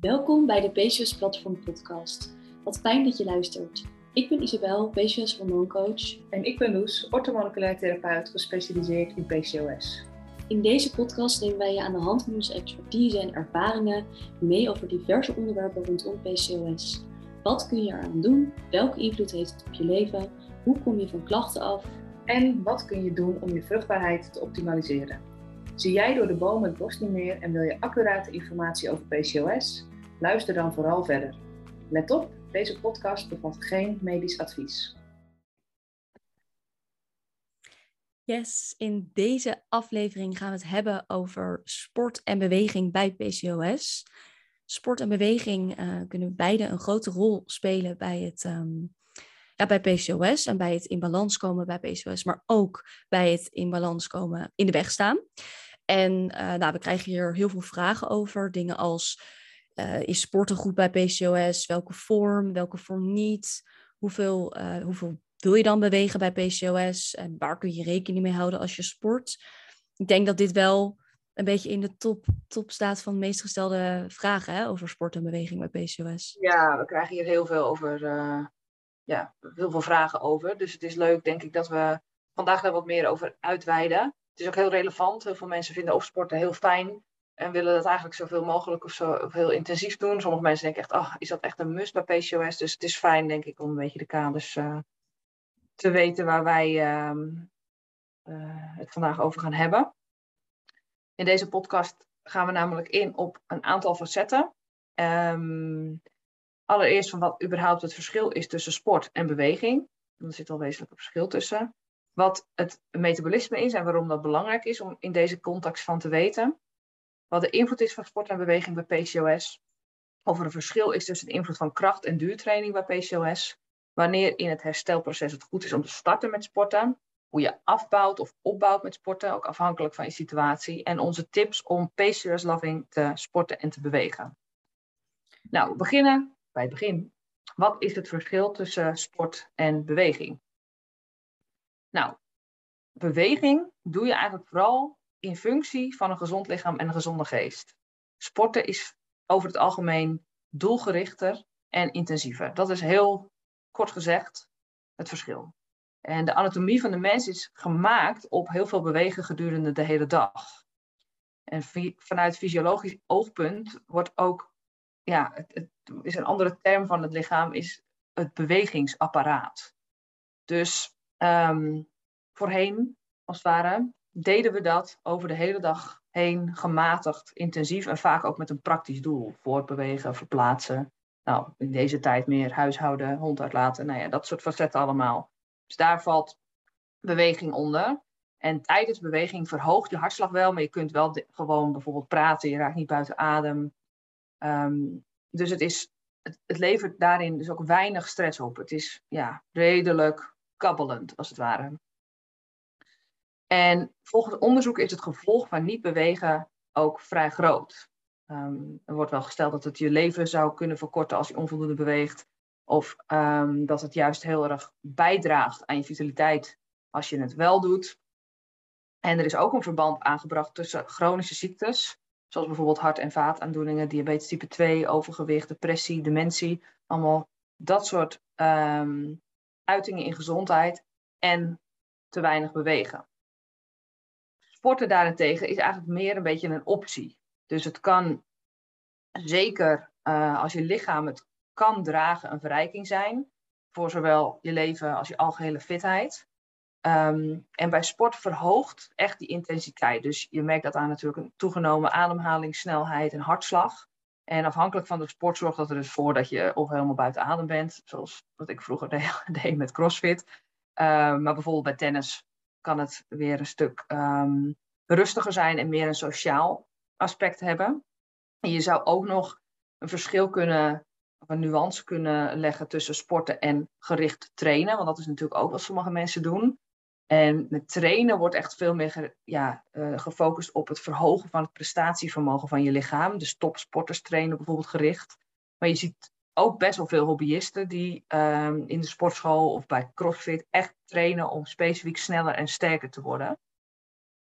Welkom bij de PCOS Platform Podcast. Wat fijn dat je luistert. Ik ben Isabel, PCOS hormooncoach. En ik ben Loes, orthomoleculair therapeut gespecialiseerd in PCOS. In deze podcast nemen wij je aan de hand van onze expertise en ervaringen mee over diverse onderwerpen rondom PCOS. Wat kun je eraan doen? Welke invloed heeft het op je leven? Hoe kom je van klachten af? En wat kun je doen om je vruchtbaarheid te optimaliseren? Zie jij door de bomen het bos niet meer en wil je accurate informatie over PCOS? Luister dan vooral verder. Let op, deze podcast bevat geen medisch advies. Yes, in deze aflevering gaan we het hebben over sport en beweging bij PCOS. Sport en beweging uh, kunnen beide een grote rol spelen bij het um, ja, bij PCOS en bij het in balans komen bij PCOS, maar ook bij het in balans komen in de weg staan. En uh, nou, we krijgen hier heel veel vragen over. Dingen als, uh, is sporten goed bij PCOS? Welke vorm, welke vorm niet? Hoeveel, uh, hoeveel wil je dan bewegen bij PCOS? En waar kun je rekening mee houden als je sport? Ik denk dat dit wel een beetje in de top, top staat van de meest gestelde vragen hè, over sport en beweging bij PCOS. Ja, we krijgen hier heel veel over, ja, heel veel vragen over. Dus het is leuk, denk ik, dat we vandaag daar wat meer over uitweiden het is ook heel relevant. Heel veel mensen vinden of sporten heel fijn en willen dat eigenlijk zoveel mogelijk of zo heel intensief doen. Sommige mensen denken echt, ach, is dat echt een must bij PCOS? Dus het is fijn, denk ik, om een beetje de kaders uh, te weten waar wij uh, uh, het vandaag over gaan hebben. In deze podcast gaan we namelijk in op een aantal facetten. Um, allereerst van wat überhaupt het verschil is tussen sport en beweging. Er zit al wezenlijk een verschil tussen wat het metabolisme is en waarom dat belangrijk is om in deze context van te weten. Wat de invloed is van sport en beweging bij PCOS. Of er een verschil is tussen de invloed van kracht- en duurtraining bij PCOS. Wanneer in het herstelproces het goed is om te starten met sporten. Hoe je afbouwt of opbouwt met sporten, ook afhankelijk van je situatie. En onze tips om PCOS-loving te sporten en te bewegen. Nou, we beginnen bij het begin. Wat is het verschil tussen sport en beweging? Nou, beweging doe je eigenlijk vooral in functie van een gezond lichaam en een gezonde geest. Sporten is over het algemeen doelgerichter en intensiever. Dat is heel kort gezegd het verschil. En de anatomie van de mens is gemaakt op heel veel bewegen gedurende de hele dag. En vanuit fysiologisch oogpunt wordt ook, ja, het, het is een andere term van het lichaam, is het bewegingsapparaat. Dus Um, voorheen, als het ware, deden we dat over de hele dag heen gematigd, intensief en vaak ook met een praktisch doel. Voortbewegen, verplaatsen. Nou, in deze tijd meer huishouden, hond uitlaten. Nou ja, dat soort facetten allemaal. Dus daar valt beweging onder. En tijdens beweging verhoogt je hartslag wel, maar je kunt wel gewoon bijvoorbeeld praten. Je raakt niet buiten adem. Um, dus het, is, het, levert daarin dus ook weinig stress op. Het is ja, redelijk kabbelend, als het ware. En volgens onderzoek is het gevolg van niet bewegen ook vrij groot. Um, er wordt wel gesteld dat het je leven zou kunnen verkorten als je onvoldoende beweegt. Of um, dat het juist heel erg bijdraagt aan je vitaliteit als je het wel doet. En er is ook een verband aangebracht tussen chronische ziektes, zoals bijvoorbeeld hart- en vaataandoeningen, diabetes type 2, overgewicht, depressie, dementie. Allemaal dat soort um, uitingen in gezondheid en te weinig bewegen. Sporten daarentegen is eigenlijk meer een beetje een optie. Dus het kan zeker uh, als je lichaam het kan dragen een verrijking zijn voor zowel je leven als je algehele fitheid. Um, en bij sport verhoogt echt die intensiteit. Dus je merkt dat aan natuurlijk een toegenomen ademhalingssnelheid en hartslag. En afhankelijk van de sport zorgt dat er dus voor dat je of helemaal buiten adem bent, zoals wat ik vroeger deed, met CrossFit. Um, maar bijvoorbeeld bij tennis kan het weer een stuk um, rustiger zijn en meer een sociaal aspect hebben. En je zou ook nog een verschil kunnen, of een nuance kunnen leggen tussen sporten en gericht trainen. Want dat is natuurlijk ook wat sommige mensen doen. En met trainen wordt echt veel meer ja, uh, gefocust op het verhogen van het prestatievermogen van je lichaam. Dus topsporters trainen bijvoorbeeld gericht. Maar je ziet ook best wel veel hobbyisten die um, in de sportschool of bij CrossFit echt trainen om specifiek sneller en sterker te worden.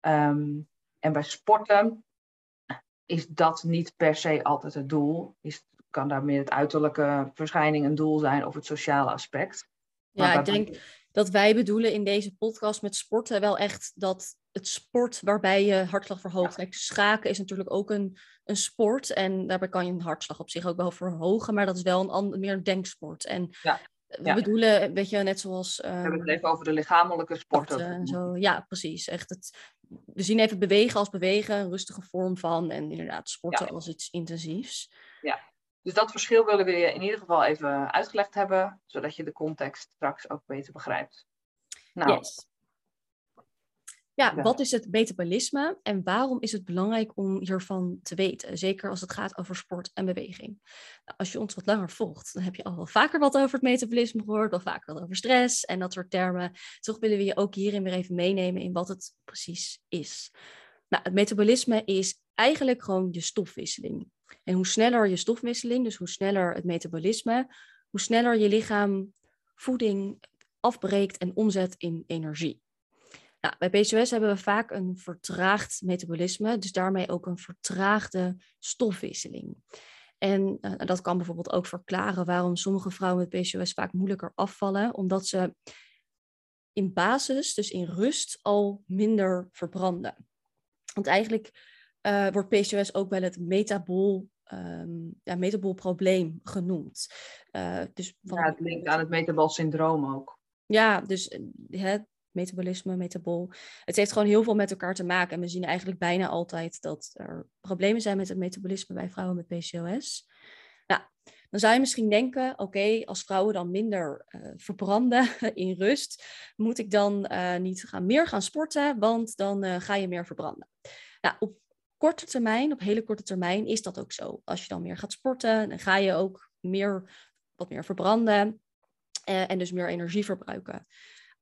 Um, en bij sporten is dat niet per se altijd het doel. Is, kan daar meer het uiterlijke verschijning een doel zijn of het sociale aspect. Ja, ik denk dat wij bedoelen in deze podcast met sporten wel echt dat het sport waarbij je hartslag verhoogt. Kijk, schaken is natuurlijk ook een, een sport en daarbij kan je een hartslag op zich ook wel verhogen, maar dat is wel een ander, meer een denksport. En ja. we bedoelen, weet je, net zoals... we hebben het even over de lichamelijke sporten. En zo. Ja, precies. Echt het, we zien even bewegen als bewegen, een rustige vorm van en inderdaad sporten als iets intensiefs. Ja. Dus dat verschil willen we je in ieder geval even uitgelegd hebben, zodat je de context straks ook beter begrijpt. Nou, yes. Ja, wat is het metabolisme en waarom is het belangrijk om hiervan te weten? Zeker als het gaat over sport en beweging. Nou, als je ons wat langer volgt, dan heb je al wel vaker wat over het metabolisme gehoord, wel vaker wat over stress en dat soort termen. Toch willen we je ook hierin weer even meenemen in wat het precies is. Nou, het metabolisme is eigenlijk gewoon je stofwisseling. En hoe sneller je stofwisseling, dus hoe sneller het metabolisme, hoe sneller je lichaam voeding afbreekt en omzet in energie. Nou, bij PCOS hebben we vaak een vertraagd metabolisme, dus daarmee ook een vertraagde stofwisseling. En uh, dat kan bijvoorbeeld ook verklaren waarom sommige vrouwen met PCOS vaak moeilijker afvallen, omdat ze in basis, dus in rust, al minder verbranden. Want eigenlijk uh, wordt PCOS ook wel het metabol, um, ja, metabolprobleem genoemd. Uh, dus van... Ja, het linkt aan het metabol syndroom ook. Ja, dus het metabolisme, metabol. Het heeft gewoon heel veel met elkaar te maken. En we zien eigenlijk bijna altijd dat er problemen zijn met het metabolisme bij vrouwen met PCOS. Nou, dan zou je misschien denken, oké, als vrouwen dan minder uh, verbranden in rust, moet ik dan uh, niet gaan, meer gaan sporten, want dan uh, ga je meer verbranden. Nou, op korte termijn, op hele korte termijn, is dat ook zo. Als je dan meer gaat sporten, dan ga je ook meer, wat meer verbranden en dus meer energie verbruiken.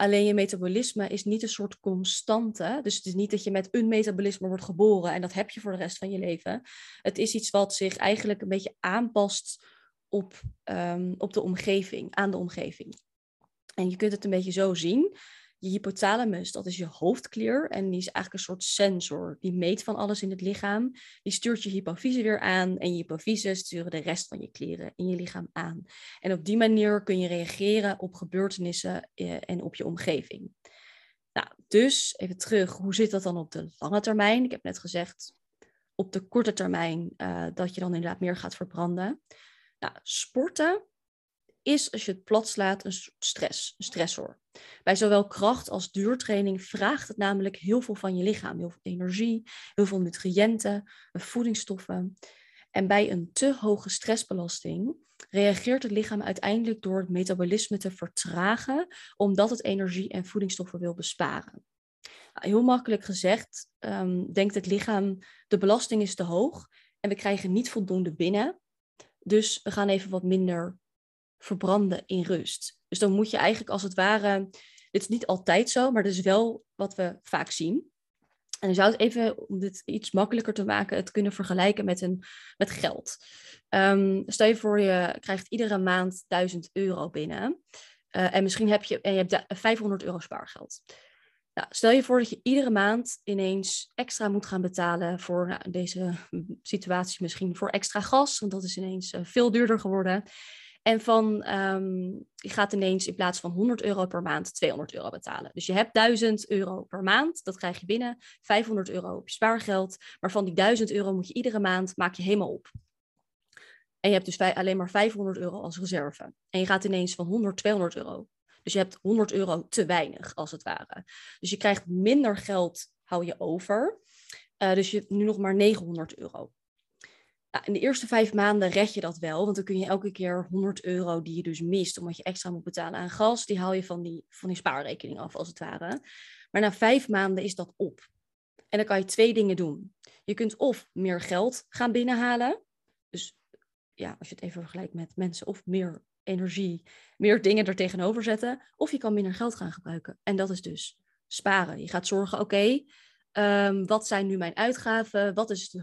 Alleen je metabolisme is niet een soort constante. Dus het is niet dat je met een metabolisme wordt geboren en dat heb je voor de rest van je leven. Het is iets wat zich eigenlijk een beetje aanpast op, um, op de omgeving, aan de omgeving. En je kunt het een beetje zo zien je hypothalamus, dat is je hoofdklier. En die is eigenlijk een soort sensor. Die meet van alles in het lichaam. Die stuurt je hypofyse weer aan. En je hypofyse sturen de rest van je klieren in je lichaam aan. En op die manier kun je reageren op gebeurtenissen eh, en op je omgeving. Nou, dus even terug, hoe zit dat dan op de lange termijn? Ik heb net gezegd, op de korte termijn uh, dat je dan inderdaad meer gaat verbranden. Nou, sporten is, als je het plat slaat, een stress, een stressor. Bij zowel kracht als duurtraining vraagt het namelijk heel veel van je lichaam. Heel veel energie, heel veel nutriënten, voedingsstoffen. En bij een te hoge stressbelasting reageert het lichaam uiteindelijk door het metabolisme te vertragen, omdat het energie en voedingsstoffen wil besparen. Heel makkelijk gezegd, um, denkt het lichaam, de belasting is te hoog en we krijgen niet voldoende binnen. Dus we gaan even wat minder verbranden in rust. Dus dan moet je eigenlijk als het ware, dit is niet altijd zo, maar dat is wel wat we vaak zien. En je zou het even, om dit iets makkelijker te maken, het kunnen vergelijken met, een, met geld. Um, stel je voor, je krijgt iedere maand 1000 euro binnen. Uh, en misschien heb je, en je hebt 500 euro spaargeld. Nou, stel je voor dat je iedere maand ineens extra moet gaan betalen voor nou, deze situatie, misschien voor extra gas, want dat is ineens uh, veel duurder geworden. En van, um, je gaat ineens in plaats van 100 euro per maand 200 euro betalen. Dus je hebt 1000 euro per maand, dat krijg je binnen. 500 euro op je spaargeld. Maar van die 1000 euro moet je iedere maand, maak je helemaal op. En je hebt dus alleen maar 500 euro als reserve. En je gaat ineens van 100, 200 euro. Dus je hebt 100 euro te weinig, als het ware. Dus je krijgt minder geld, hou je over. Uh, dus je hebt nu nog maar 900 euro. Nou, in de eerste vijf maanden red je dat wel, want dan kun je elke keer 100 euro die je dus mist, omdat je extra moet betalen aan gas, die haal je van die, van spaarrekening af, als het ware. Maar na vijf maanden is dat op. En dan kan je twee dingen doen. Je kunt of meer geld gaan binnenhalen. Dus ja, als je het even vergelijkt met mensen, of meer energie, meer dingen er tegenover zetten. Of je kan minder geld gaan gebruiken. En dat is dus sparen. Je gaat zorgen, oké, Um, wat zijn nu mijn uitgaven? Wat is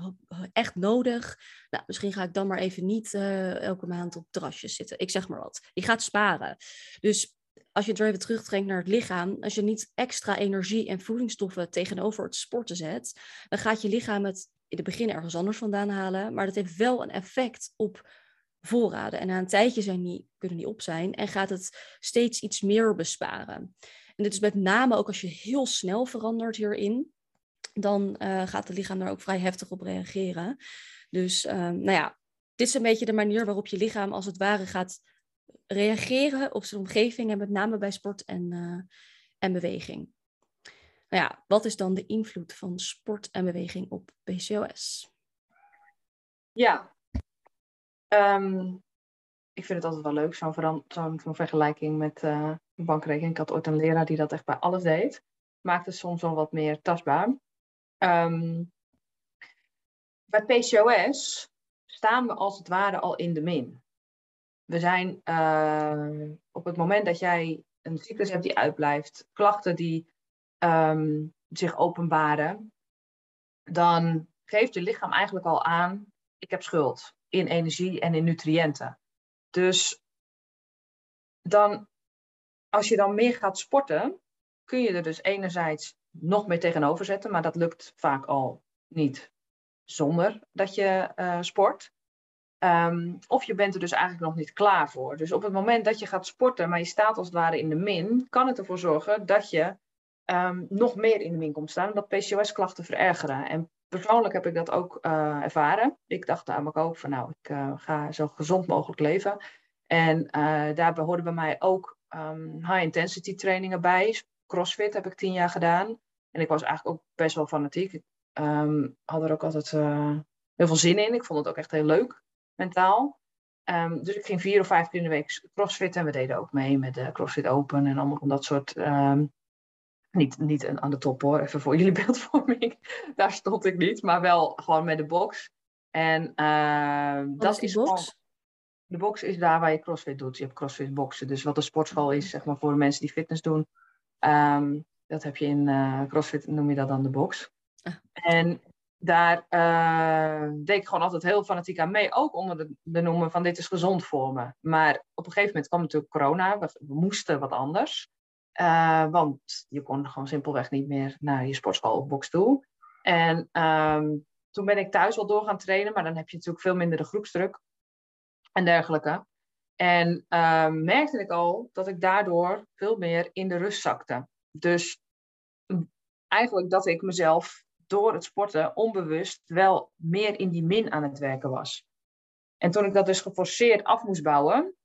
echt nodig? Nou, misschien ga ik dan maar even niet uh, elke maand op terrasjes zitten. Ik zeg maar wat. Je gaat sparen. Dus als je het weer even terugtrekt naar het lichaam, als je niet extra energie en voedingsstoffen tegenover het sporten zet, dan gaat je lichaam het in het begin ergens anders vandaan halen, maar dat heeft wel een effect op voorraden. En na een tijdje zijn die, kunnen die op zijn en gaat het steeds iets meer besparen. En dit is met name ook als je heel snel verandert hierin, dan uh, gaat het lichaam daar ook vrij heftig op reageren. Dus uh, nou ja, dit is een beetje de manier waarop je lichaam als het ware gaat reageren op zijn omgeving en met name bij sport en, uh, en beweging. Nou ja, wat is dan de invloed van sport en beweging op PCOS? Ja, um, ik vind het altijd wel leuk, zo'n zo zo vergelijking met uh, een bankrekening. Ik had ooit een leraar die dat echt bij alles deed. Maakte het soms wel wat meer tastbaar. Um, bij PCOS staan we als het ware al in de min. We zijn uh, op het moment dat jij een cyclus hebt die uitblijft, klachten die um, zich openbaren, dan geeft je lichaam eigenlijk al aan: ik heb schuld in energie en in nutriënten. Dus dan, als je dan meer gaat sporten, kun je er dus enerzijds nog meer tegenover zetten, maar dat lukt vaak al niet zonder dat je uh, sport. Um, of je bent er dus eigenlijk nog niet klaar voor. Dus op het moment dat je gaat sporten, maar je staat als het ware in de min, kan het ervoor zorgen dat je um, nog meer in de min komt staan, omdat PCOS-klachten verergeren. En persoonlijk heb ik dat ook uh, ervaren. Ik dacht namelijk ook van nou, ik uh, ga zo gezond mogelijk leven. En uh, daarbij hoorden bij mij ook um, high-intensity trainingen bij. Crossfit heb ik tien jaar gedaan. En ik was eigenlijk ook best wel fanatiek. Ik um, had er ook altijd heel veel zin in. Ik vond het ook echt heel leuk, mentaal. Um, dus ik ging vier of vijf keer in de week crossfit. En we deden ook mee met de CrossFit Open en allemaal van dat soort um, niet, niet aan de top hoor, even voor jullie beeldvorming. Daar stond ik niet, maar wel gewoon met de box. En uh, dat is, box? Gewoon, de box is daar waar je crossfit doet. Je hebt crossfit boxen. Dus wat een sportschool is, zeg maar voor de mensen die fitness doen. Um, dat heb je in uh, crossfit, noem je dat dan de box. Ah. En daar uh, deed ik gewoon altijd heel fanatiek aan mee. Ook onder de, de noemen van dit is gezond voor me. Maar op een gegeven moment kwam natuurlijk corona. We, we moesten wat anders. Uh, want je kon gewoon simpelweg niet meer naar je sportschool of box toe. En um, toen ben ik thuis wel door gaan trainen, maar dan heb je natuurlijk veel minder de groepsdruk en dergelijke. En uh, merkte ik al dat ik daardoor veel meer in de rust zakte. Dus eigenlijk dat ik mezelf door het sporten onbewust wel meer in die min aan het werken was. En toen ik dat dus geforceerd af moest bouwen,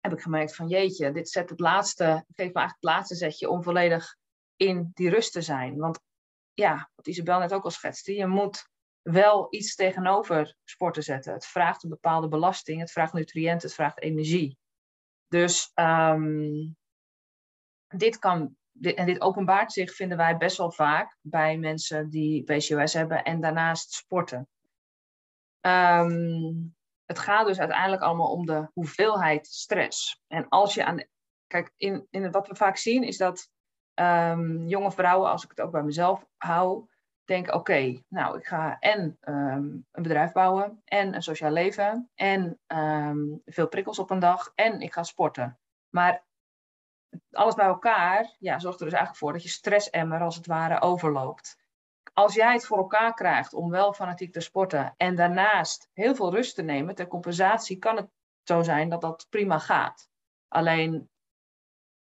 heb ik gemerkt van jeetje, dit zet het laatste, geeft me eigenlijk het laatste zetje om volledig in die rust te zijn. Want ja, wat Isabel net ook al schetste, je moet wel iets tegenover sporten zetten. Het vraagt een bepaalde belasting, het vraagt nutriënten, het vraagt energie. Dus um, dit kan, en dit openbaart zich, vinden wij best wel vaak bij mensen die PCOS hebben en daarnaast sporten. Um, het gaat dus uiteindelijk allemaal om de hoeveelheid stress. En als je aan. Kijk, in, in wat we vaak zien is dat um, jonge vrouwen, als ik het ook bij mezelf hou, denken: oké, nou, ik ga en um, een bedrijf bouwen, en een sociaal leven, en veel prikkels op een dag, en ik ga sporten. Maar alles bij elkaar ja, zorgt er dus eigenlijk voor dat je stressemmer als het ware overloopt als jij het voor elkaar krijgt om wel fanatiek te sporten en daarnaast heel veel rust te nemen ter compensatie, kan het zo zijn dat dat prima gaat. Alleen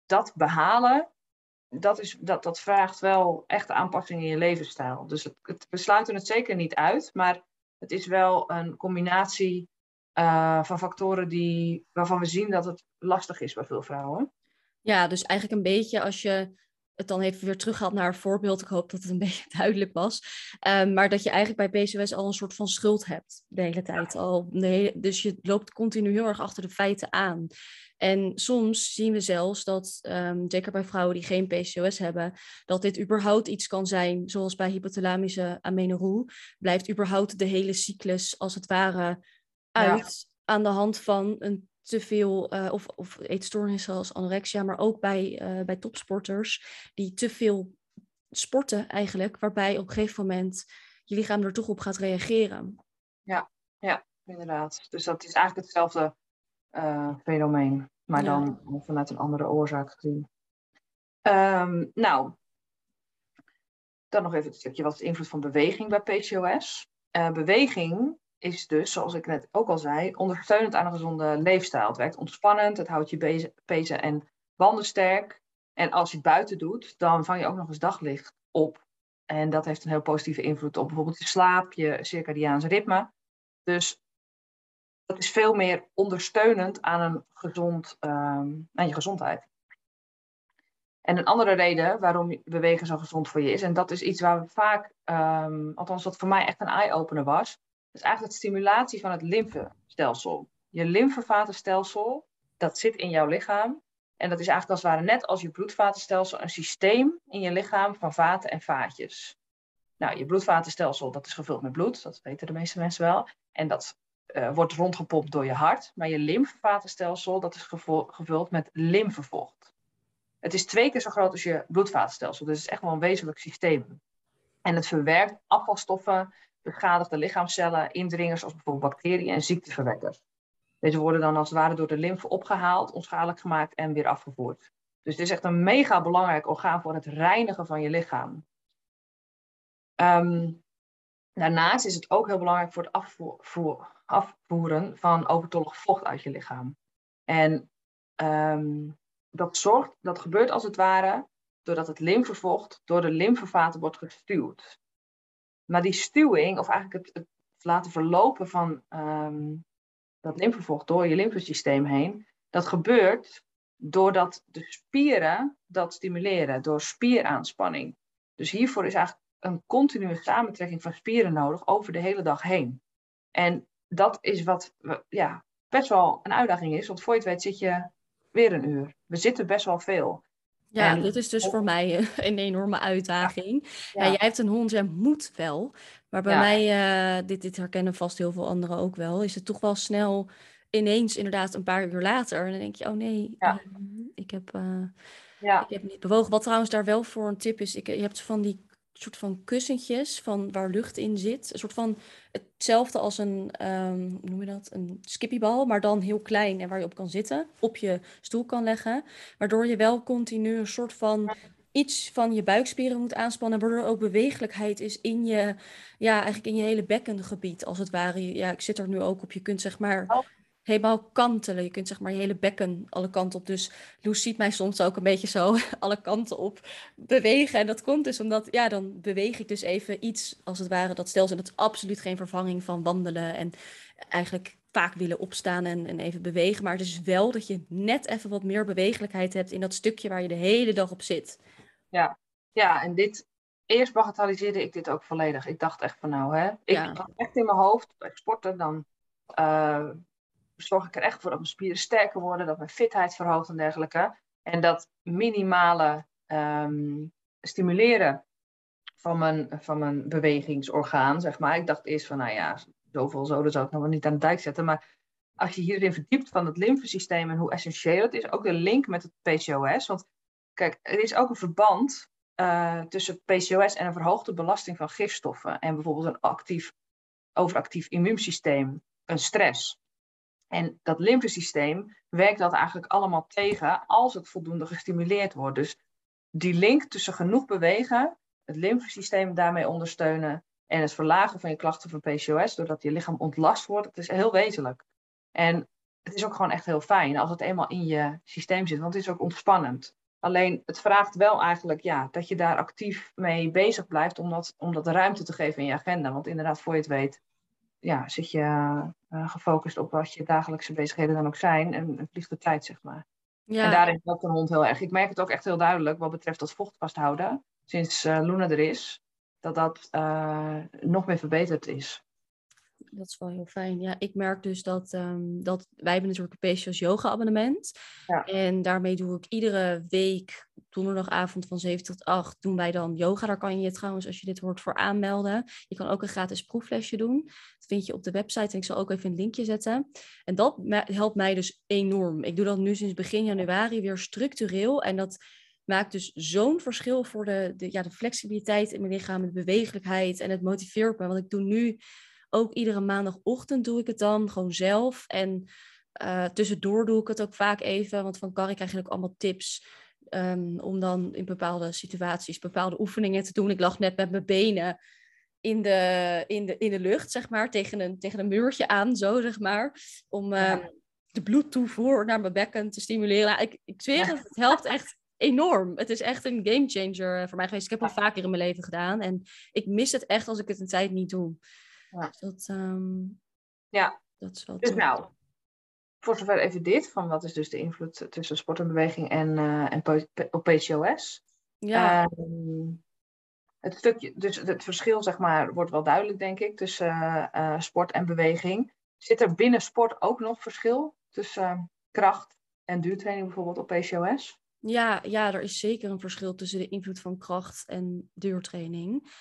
dat behalen, dat, is, dat, dat vraagt wel echte aanpassingen in je levensstijl. Dus het, het, we sluiten het zeker niet uit, maar het is wel een combinatie uh, van factoren die, waarvan we zien dat het lastig is bij veel vrouwen. Ja, dus eigenlijk een beetje als je het dan even weer terughaalt naar een voorbeeld. Ik hoop dat het een beetje duidelijk was. Um, maar dat je eigenlijk bij PCOS al een soort van schuld hebt de hele tijd. Al de dus je loopt continu heel erg achter de feiten aan. En soms zien we zelfs dat, um, zeker bij vrouwen die geen PCOS hebben, dat dit überhaupt iets kan zijn, zoals bij hypothalamische amenorrhoe, blijft überhaupt de hele cyclus als het ware uit aan de hand van een te veel, uh, of, of eetstoornissen zoals anorexia, maar ook bij, uh, bij topsporters die te veel sporten eigenlijk, waarbij op een gegeven moment je lichaam er toch op gaat reageren. Ja, ja inderdaad. Dus dat is eigenlijk hetzelfde uh, fenomeen, maar ja. dan vanuit een andere oorzaak gezien. Um, nou, Dan nog even het stukje wat is de invloed van beweging bij PCOS. Beweging is dus, zoals ik net ook al zei, ondersteunend aan een gezonde leefstijl. Het werkt ontspannend, het houdt je pezen en banden sterk. En als je het buiten doet, dan vang je ook nog eens daglicht op. En dat heeft een heel positieve invloed op bijvoorbeeld je slaap, je circadiaans ritme. Dus dat is veel meer ondersteunend aan, een gezond, um, aan je gezondheid. En een andere reden waarom bewegen zo gezond voor je is, en dat is iets waar we vaak, um, althans wat voor mij echt een eye-opener was, is eigenlijk de stimulatie van het lymfestelsel. Je lymfevatenstelsel, dat zit in jouw lichaam. En dat is eigenlijk als ware net als je bloedvatenstelsel een systeem in je lichaam van vaten en vaatjes. Nou, je bloedvatenstelsel, dat is gevuld met bloed, dat weten de meeste mensen wel. En dat uh, wordt rondgepompt door je hart. Maar je lymfevatenstelsel, dat is gevuld met lymfevocht. Het is twee keer zo groot als je bloedvatenstelsel, dus het is echt wel een wezenlijk systeem. En het verwerkt afvalstoffen, beschadigde lichaamcellen, indringers als bijvoorbeeld bacteriën en ziekteverwekkers. Deze worden dan als het ware door de lymfe opgehaald, onschadelijk gemaakt en weer afgevoerd. Dus het is echt een mega belangrijk orgaan voor het reinigen van je lichaam. Um, daarnaast is het ook heel belangrijk voor het afvoer, afvoeren van overtollig vocht uit je lichaam. En um, dat, zorgt, dat gebeurt als het ware doordat het lymfevocht door de lymfevaten wordt gestuwd. Maar die stuwing, of eigenlijk het, laten verlopen van um, dat lymfevocht door je lymfesysteem heen, dat gebeurt doordat de spieren dat stimuleren, door spieraanspanning. Dus hiervoor is eigenlijk een continue samentrekking van spieren nodig over de hele dag heen. En dat is wat ja, best wel een uitdaging is, want voor je het weet zit je weer een uur. We zitten best wel veel. Ja, en... dit is dus voor mij een enorme uitdaging. Ja. jij hebt een hond, jij moet wel. Maar bij mij, uh, dit, dit herkennen vast heel veel anderen ook wel, is het toch wel snel ineens inderdaad een paar uur later. En dan denk je, oh nee, uh, ik, heb, uh, ik heb niet bewogen. Wat trouwens daar wel voor een tip is, ik, je hebt van die soort van kussentjes van waar lucht in zit. Een soort van hetzelfde als een, um, hoe noem je dat? Een skippybal, maar dan heel klein en waar je op kan zitten, op je stoel kan leggen. Waardoor je wel continu een soort van iets van je buikspieren moet aanspannen, waardoor er ook bewegelijkheid is in je, ja, eigenlijk in je hele bekkengebied, als het ware. Ja, ik zit er nu ook op. Je kunt zeg maar oh helemaal kantelen. Je kunt zeg maar je hele bekken alle kanten op. Dus Loes ziet mij soms ook een beetje zo alle kanten op bewegen. En dat komt dus omdat, ja, dan beweeg ik dus even iets, als het ware, dat stelsel. Dat is absoluut geen vervanging van wandelen en eigenlijk vaak willen opstaan en, en even bewegen. Maar het is wel dat je net even wat meer bewegelijkheid hebt in dat stukje waar je de hele dag op zit. Ja, ja en dit, eerst bagatelliseerde ik dit ook volledig. Ik dacht echt van nou, hè, ik had echt in mijn hoofd, bij sporten dan... Uh, zorg ik er echt voor dat mijn spieren sterker worden, dat mijn fitheid verhoogt en dergelijke. En dat minimale ehm, stimuleren van mijn, van mijn bewegingsorgaan, zeg maar. Ik dacht eerst van, nou ja, zoveel zoden zou ik nog wel niet aan de dijk zetten. Maar als je hierin verdiept van het lymfesysteem en hoe essentieel het is, ook de link met het PCOS. Want kijk, er is ook een verband uh, tussen PCOS en een verhoogde belasting van gifstoffen. En bijvoorbeeld een actief, overactief immuunsysteem, een stress. En dat lymfesysteem werkt dat eigenlijk allemaal tegen als het voldoende gestimuleerd wordt. Dus die link tussen genoeg bewegen, het lymfesysteem daarmee ondersteunen en het verlagen van je klachten van PCOS, doordat je lichaam ontlast wordt, dat is heel wezenlijk. En het is ook gewoon echt heel fijn als het eenmaal in je systeem zit, want het is ook ontspannend. Alleen het vraagt wel eigenlijk ja, dat je daar actief mee bezig blijft om om dat ruimte te geven in je agenda. Want inderdaad, voor je het weet, ja, zit je uh, gefocust op wat je dagelijkse bezigheden dan ook zijn en, en vliegt de tijd, zeg maar. Ja. En daarin helpt een hond heel erg. Ik merk het ook echt heel duidelijk wat betreft dat vocht vasthouden. Sinds uh, Luna er is, dat dat uh, nog meer verbeterd is. Dat is wel heel fijn. Ja, ik merk dus dat, um, dat wij hebben natuurlijk een PCOS yoga abonnement. Ja. En daarmee doe ik iedere week donderdagavond van 7 tot 8 doen wij dan yoga. Daar kan je je trouwens, als je dit hoort, voor aanmelden. Je kan ook een gratis proeflesje doen. Dat vind je op de website en ik zal ook even een linkje zetten. En dat helpt mij dus enorm. Ik doe dat nu sinds begin januari weer structureel. En dat maakt dus zo'n verschil voor de, de, ja, de flexibiliteit in mijn lichaam, de bewegelijkheid en het motiveert me. Want ik doe nu ook iedere maandagochtend doe ik het dan gewoon zelf. En uh, tussendoor doe ik het ook vaak even, want van Carrie krijg je ook allemaal tips ehm, om dan in bepaalde situaties bepaalde oefeningen te doen. Ik lag net met mijn benen in de, in de, in de lucht, zeg maar, tegen een, tegen een muurtje aan, zo zeg maar. Om ehm, de bloedtoevoer naar mijn bekken te stimuleren. Ik, ik zweer het, het helpt echt enorm. Het is echt een game changer voor mij geweest. Ik heb het al vaker in mijn leven gedaan. En ik mis het echt als ik het een tijd niet doe. Ja. Dus dat, ehm, ja. dat is wel Dus nou, voor zover even dit. Van wat is dus de invloed tussen sport en beweging en, uh, en op PCOS. Ja. Ehm, het stukje, dus het verschil zeg maar, wordt wel duidelijk, denk ik, tussen uh, sport en beweging. Zit er binnen sport ook nog verschil tussen ehm, kracht en duurtraining bijvoorbeeld op PCOS? Ja, ja, er is zeker een verschil tussen de invloed van kracht en duurtraining.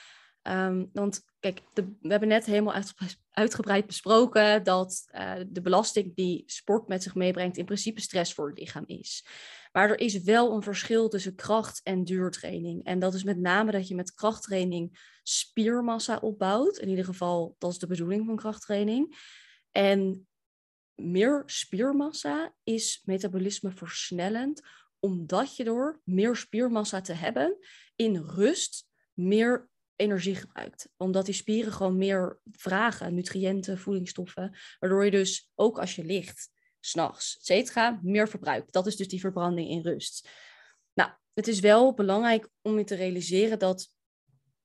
Um, want kijk, we hebben net helemaal uitgebreid besproken dat uh, de belasting die sport met zich meebrengt in principe stress voor het lichaam is. Maar er is wel een verschil tussen kracht en duurtraining. En dat is met name dat je met krachttraining spiermassa opbouwt. In ieder geval, dat is de bedoeling van krachttraining. En meer spiermassa is metabolisme versnellend, omdat je door meer spiermassa te hebben in rust meer energie gebruikt. Omdat die spieren gewoon meer vragen, nutriënten, voedingsstoffen, waardoor je dus ook als je ligt, s'nachts, et cetera, meer verbruikt. Dat is dus die verbranding in rust. Nou, het is wel belangrijk om je te realiseren dat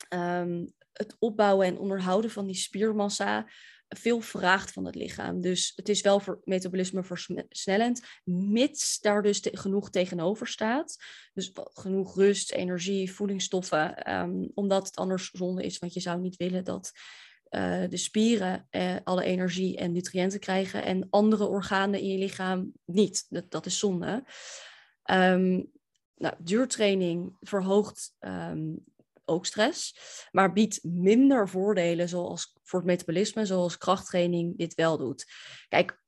um, het opbouwen en onderhouden van die spiermassa veel vraagt van het lichaam. Dus het is wel voor metabolisme versnellend, mits daar dus genoeg tegenover staat. Dus genoeg rust, energie, voedingsstoffen, ehm, omdat het anders zonde is, want je zou niet willen dat uh, de spieren uh, alle energie en nutriënten krijgen en andere organen in je lichaam niet. Dat, dat is zonde. Um, nou, duurtraining verhoogt um, ook stress, maar biedt minder voordelen zoals voor het metabolisme, zoals krachttraining dit wel doet. Kijk,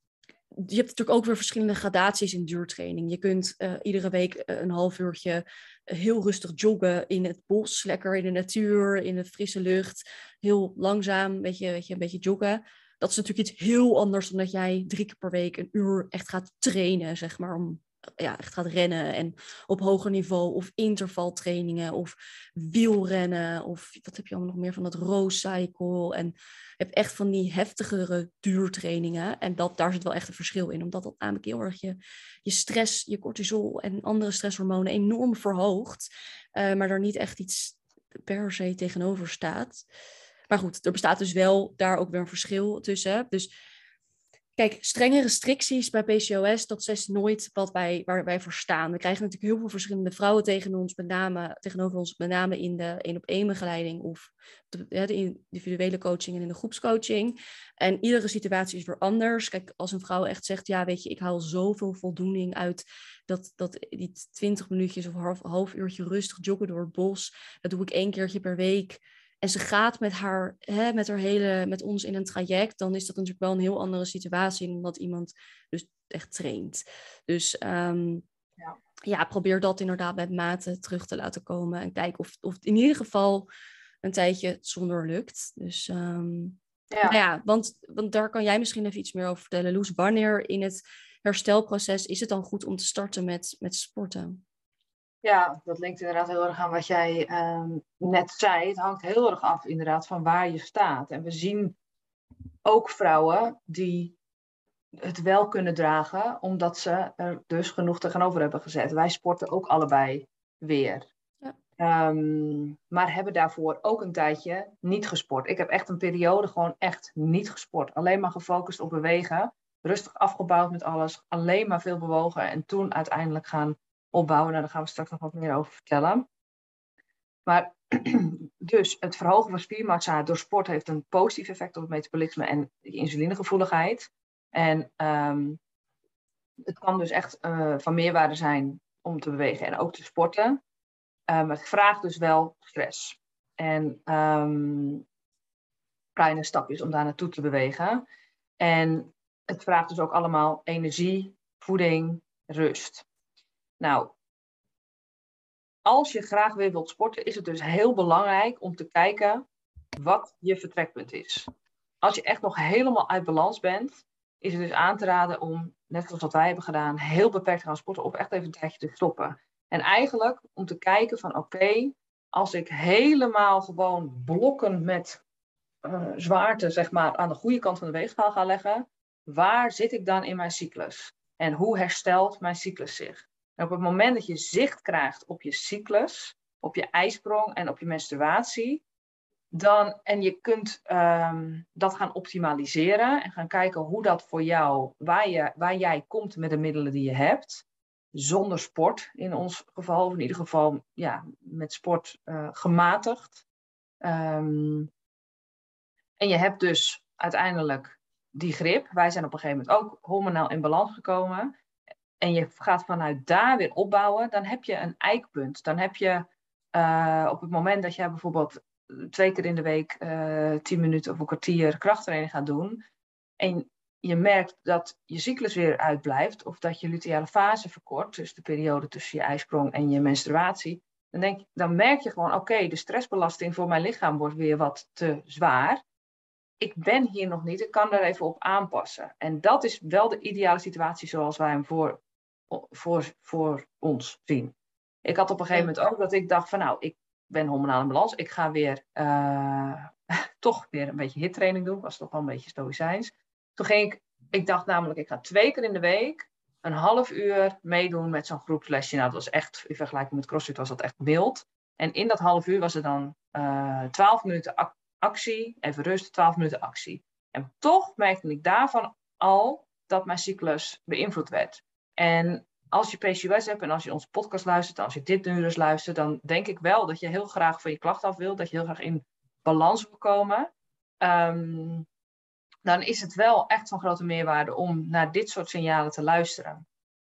je hebt natuurlijk ook weer verschillende gradaties in duurtraining. Je kunt uh, iedere week eh, een half uurtje eh, heel rustig joggen in het bos, lekker in de natuur, in de frisse lucht. Heel langzaam, weet je, weet je, een beetje joggen. Dat is natuurlijk iets heel anders dan dat jij drie keer per week een uur echt gaat trainen, zeg maar, om ja, echt gaat rennen en op hoger niveau of intervaltrainingen of wielrennen of wat heb je allemaal nog meer van dat rose cycle en je hebt echt van die heftigere duurtrainingen en dat, daar zit wel echt een verschil in omdat dat namelijk heel erg je, je stress, je cortisol en andere stresshormonen enorm verhoogt, uh, maar daar niet echt iets per se tegenover staat. Maar goed, er bestaat dus wel daar ook weer een verschil tussen. Dus Kijk, strenge restricties bij PCOS, dat is nooit wat wij, waar wij voor staan. We krijgen natuurlijk heel veel verschillende vrouwen tegen ons, met name, tegenover ons, met name in de één-op-één begeleiding of de, de, individuele coaching en in de groepscoaching. En iedere situatie is weer anders. Kijk, als een vrouw echt zegt, ja, weet je, ik haal zoveel voldoening uit dat, dat die twintig minuutjes of half, half uurtje rustig joggen door het bos, dat doe ik één keertje per week en ze gaat met haar, hè, met haar hele, met ons in een traject, dan is dat natuurlijk wel een heel andere situatie dan dat iemand dus echt traint. Dus um, ja. ja. probeer dat inderdaad met mate terug te laten komen en kijk of, of in ieder geval een tijdje zonder lukt. Dus um, ja. Nou ja, want, want daar kan jij misschien even iets meer over vertellen. Loes, wanneer in het herstelproces is het dan goed om te starten met, met sporten? Ja, dat linkt inderdaad heel erg aan wat jij ehm, net zei. Het hangt heel erg af inderdaad van waar je staat. En we zien ook vrouwen die het wel kunnen dragen, omdat ze er dus genoeg tegenover hebben gezet. Wij sporten ook allebei weer. Ja. Ehm, maar hebben daarvoor ook een tijdje niet gesport. Ik heb echt een periode gewoon echt niet gesport. Alleen maar gefocust op bewegen. Rustig afgebouwd met alles. Alleen maar veel bewogen. En toen uiteindelijk gaan opbouwen. Nou, daar gaan we straks nog wat meer over vertellen. Maar dus het verhogen van spiermassa door sport heeft een positief effect op het metabolisme en de insulinegevoeligheid. En ehm, het kan dus echt uh, van meerwaarde zijn om te bewegen en ook te sporten. ehm, het vraagt dus wel stress. En um, kleine stapjes om daar naartoe te bewegen. En het vraagt dus ook allemaal energie, voeding, rust. Nou, als je graag weer wilt sporten, is het dus heel belangrijk om te kijken wat je vertrekpunt is. Als je echt nog helemaal uit balans bent, is het dus aan te raden om, net zoals wat wij hebben gedaan, heel beperkt te gaan sporten of echt even een tijdje te stoppen. En eigenlijk om te kijken van oké, als ik helemaal gewoon blokken met uh, zwaarte zeg maar, aan de goede kant van de weegschaal ga leggen, waar zit ik dan in mijn cyclus? En hoe herstelt mijn cyclus zich? En op het moment dat je zicht krijgt op je cyclus, op je ijsprong en op je menstruatie, dan, en je kunt um, dat gaan optimaliseren en gaan kijken hoe dat voor jou, waar, je, waar jij komt met de middelen die je hebt, zonder sport in ons geval, of in ieder geval ja, met sport uh, gematigd. Um, en je hebt dus uiteindelijk die grip. Wij zijn op een gegeven moment ook hormonaal in balans gekomen. En je gaat vanuit daar weer opbouwen. Dan heb je een eikpunt. Dan heb je uh, op het moment dat jij bijvoorbeeld twee keer in de week uh, tien minuten of een kwartier krachttraining gaat doen. En je merkt dat je cyclus weer uitblijft. Of dat je luteale fase verkort. Dus de periode tussen je ijsprong en je menstruatie. Dan, denk, dan merk je gewoon, oké, de stressbelasting voor mijn lichaam wordt weer wat te zwaar ik ben hier nog niet, ik kan er even op aanpassen. En dat is wel de ideale situatie zoals wij hem voor, voor, voor ons zien. Ik had op een gegeven moment ook dat ik dacht van nou, ik ben hormonaal in balans. Ik ga weer uh, toch weer een beetje hittraining doen. Was toch wel een beetje stoïcijns. Toen ging ik, ik dacht namelijk, ik ga twee keer in de week een half uur meedoen met zo'n groepslesje. Nou, dat was echt, in vergelijking met CrossFit was dat echt mild. En in dat half uur was er dan uh, 12 minuten actie, even rust, 12 minuten actie. En toch merkte ik daarvan al dat mijn cyclus beïnvloed werd. En als je PCOS hebt en als je onze podcast luistert, als je dit nu dus luistert, dan denk ik wel dat je heel graag van je klacht af wil, dat je heel graag in balans wil komen. Um, dan is het wel echt van grote meerwaarde om naar dit soort signalen te luisteren.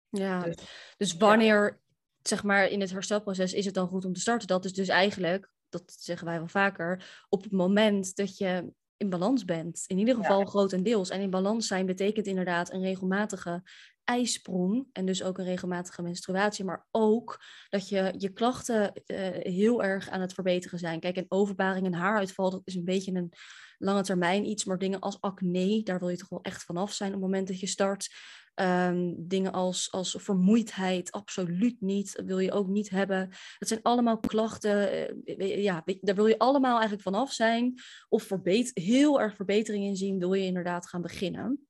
Ja, dus, dus wanneer, zeg maar, in het herstelproces is het dan goed om te starten? Dat is dus eigenlijk dat zeggen wij wel vaker, op het moment dat je in balans bent. In ieder geval ja. grotendeels. En in balans zijn betekent inderdaad een regelmatige ijsprong en dus ook een regelmatige menstruatie, maar ook dat je je klachten uh, heel erg aan het verbeteren zijn. Kijk, een overbaring en haaruitval, dat is een beetje een lange termijn iets, maar dingen als acne, daar wil je toch wel echt vanaf zijn op het moment dat je start. Um, dingen als, als vermoeidheid, absoluut niet. Wil je ook niet hebben. Dat zijn allemaal klachten. Uh, ja, daar wil je allemaal eigenlijk vanaf zijn. Of heel erg verbetering in zien, wil je inderdaad gaan beginnen.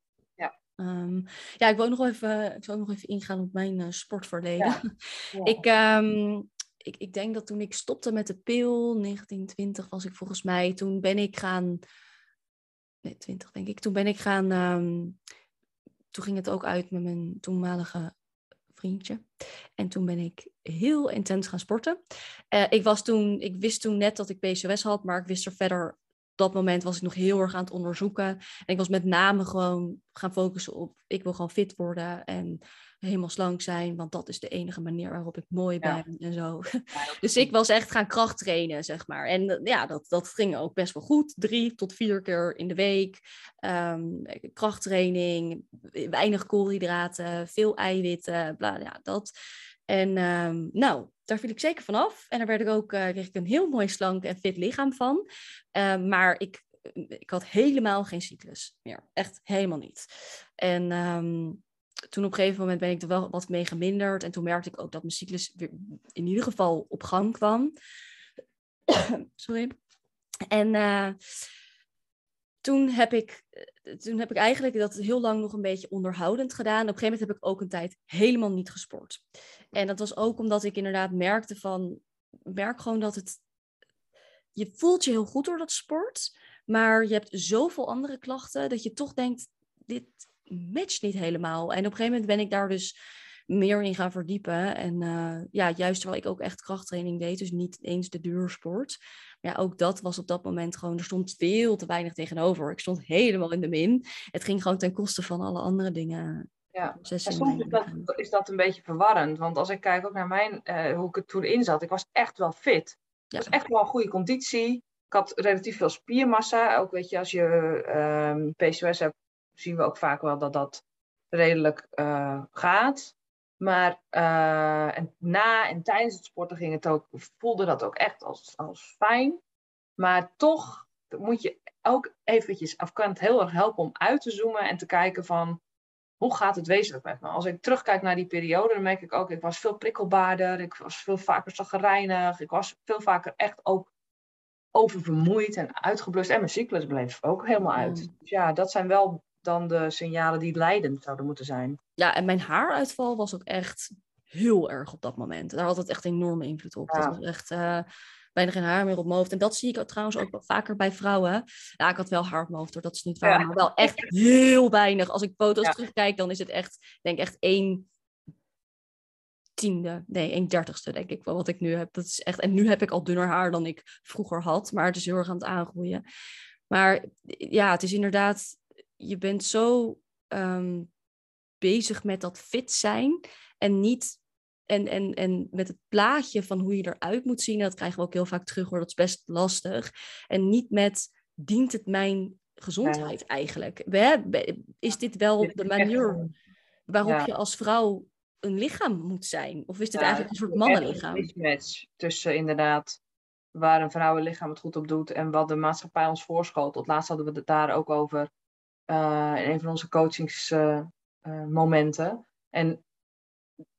Ja. Um, ja, ik wil ook nog even, ik wil ook nog even ingaan op mijn uh, sportverleden. Ja. Ja. ik, um, ik, ik denk dat toen ik stopte met de pil, 1920 was ik volgens mij, toen ben ik gaan. Nee, 20 denk ik. Toen ben ik gaan toen ging het ook uit met mijn toenmalige vriendje. En toen ben ik heel intens gaan sporten. Uh, ik, was toen, ik wist toen net dat ik PCOS had, maar ik wist er verder. Dat moment was ik nog heel erg aan het onderzoeken. En ik was met name gewoon gaan focussen op, ik wil gewoon fit worden. En helemaal slank zijn, want dat is de enige manier waarop ik mooi ben ja. en zo. Dus ik was echt gaan kracht trainen, zeg maar. En eh, ja, dat, dat ging ook best wel goed. Drie tot vier keer in de week. Um, krachttraining, weinig koolhydraten, veel eiwitten, bla, ja, dat. En um, nou, daar viel ik zeker van af. En daar werd ik ook, uh, kreeg ik een heel mooi slank en fit lichaam van. Uh, maar ik, ik had helemaal geen cyclus meer. Echt helemaal niet. En um, toen op een gegeven moment ben ik er wel wat mee geminderd. En toen merkte ik ook dat mijn cyclus weer in ieder geval op gang kwam. Sorry. En uh, toen, heb ik, eh, toen heb ik eigenlijk dat heel lang nog een beetje onderhoudend gedaan. Op een gegeven moment heb ik ook een tijd helemaal niet gesport. En dat was ook omdat ik inderdaad merkte van... Merk gewoon dat het... Je voelt je heel goed door dat sport. Maar je hebt zoveel andere klachten dat je toch denkt... Dit, matcht niet helemaal. En op een gegeven moment ben ik daar dus meer in gaan verdiepen. En uh, ja, juist terwijl ik ook echt krachttraining deed, dus niet eens de duursport. Ja, ook dat was op dat moment gewoon, er stond veel te weinig tegenover. Ik stond helemaal in de min. Het ging gewoon ten koste van alle andere dingen. Ja, en soms is dat, is dat een beetje verwarrend. Want als ik kijk ook naar mijn, uh, hoe ik het toen in zat, ik was echt wel fit. Ik was echt wel een goede conditie. Ik had relatief veel spiermassa. Ook weet je, als je um, PCOS hebt, zien we ook vaak wel dat dat redelijk uh, gaat. Maar uh, en na en tijdens het sporten ging het ook, voelde dat ook echt als, als fijn. Maar toch moet je ook eventjes, of kan het heel erg helpen om uit te zoomen en te kijken van, hoe gaat het wezenlijk met me? Als ik terugkijk naar die periode, dan merk ik ook, ik was veel prikkelbaarder, ik was veel vaker zaggerijnig, ik was veel vaker echt ook oververmoeid en uitgeblust. En mijn cyclus bleef ook helemaal uit. Dus ja, dat zijn wel dan de signalen die leidend zouden moeten zijn. Ja, en mijn haaruitval was ook echt heel erg op dat moment. Daar had het echt enorme invloed op. Dat was echt uh, bijna geen haar meer op mijn hoofd. En dat zie ik trouwens ook wel vaker bij vrouwen. Ja, ik had wel haar op mijn hoofd, hoor. dat is niet waar. Maar wel echt heel weinig. Als ik foto's terugkijk, dan is het echt, denk echt één tiende, nee, een dertigste denk ik wel wat ik nu heb. Dat is echt, en nu heb ik al dunner haar dan ik vroeger had, maar het is heel erg aan het aangroeien. Maar ja, het is inderdaad, je bent zo ehm, bezig met dat fit zijn en niet en, en, en met het plaatje van hoe je eruit moet zien, dat krijgen we ook heel vaak terug hoor, dat is best lastig. En niet met, dient het mijn gezondheid eigenlijk? is dit wel de manier waarop je als vrouw een lichaam moet zijn? Of is dit eigenlijk een soort mannenlichaam? Een mismatch tussen inderdaad waar een vrouwenlichaam het goed op doet en wat de maatschappij ons voorschotelt. Laatst hadden we het daar ook over in een van onze coachingsmomenten. Uh, uh, en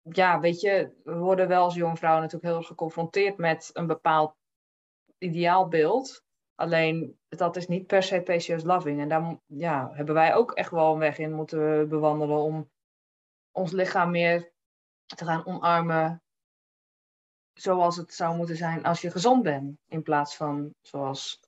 ja, weet je, we worden wel als jonge vrouwen natuurlijk heel erg geconfronteerd met een bepaald ideaalbeeld. Alleen dat is niet per se PCOS loving. En daar ja, hebben wij ook echt wel een weg in moeten bewandelen om ons lichaam meer te gaan omarmen zoals het zou moeten zijn als je gezond bent. In plaats van zoals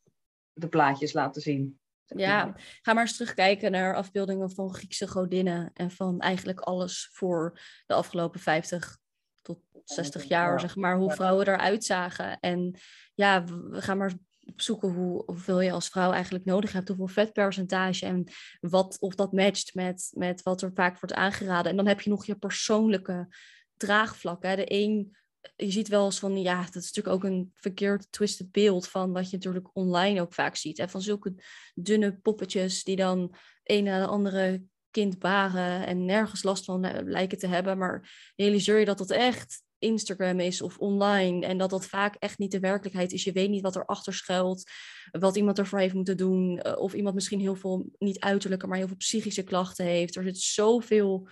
de plaatjes laten zien. Ja, ga maar eens terugkijken naar afbeeldingen van Griekse godinnen en van eigenlijk alles voor de afgelopen 50 tot 60 jaar, zeg maar, hoe vrouwen eruit zagen. En ja, we gaan maar opzoeken hoe, hoeveel je als vrouw eigenlijk nodig hebt, hoeveel vetpercentage en wat, of dat matcht met, met wat er vaak wordt aangeraden. En dan heb je nog je persoonlijke draagvlak. Hè. De een je ziet wel eens van, ja, dat is natuurlijk ook een verkeerd twisted beeld van wat je natuurlijk online ook vaak ziet. Van zulke dunne poppetjes die dan een na de andere kind baren en nergens last van eh, lijken te hebben. Maar realiseer je dat dat echt Instagram is of online en dat dat vaak echt niet de werkelijkheid is. Je weet niet wat erachter schuilt, wat iemand ervoor heeft moeten doen. Eh, of iemand misschien heel veel, niet uiterlijke, maar heel veel psychische klachten heeft. Er zit zoveel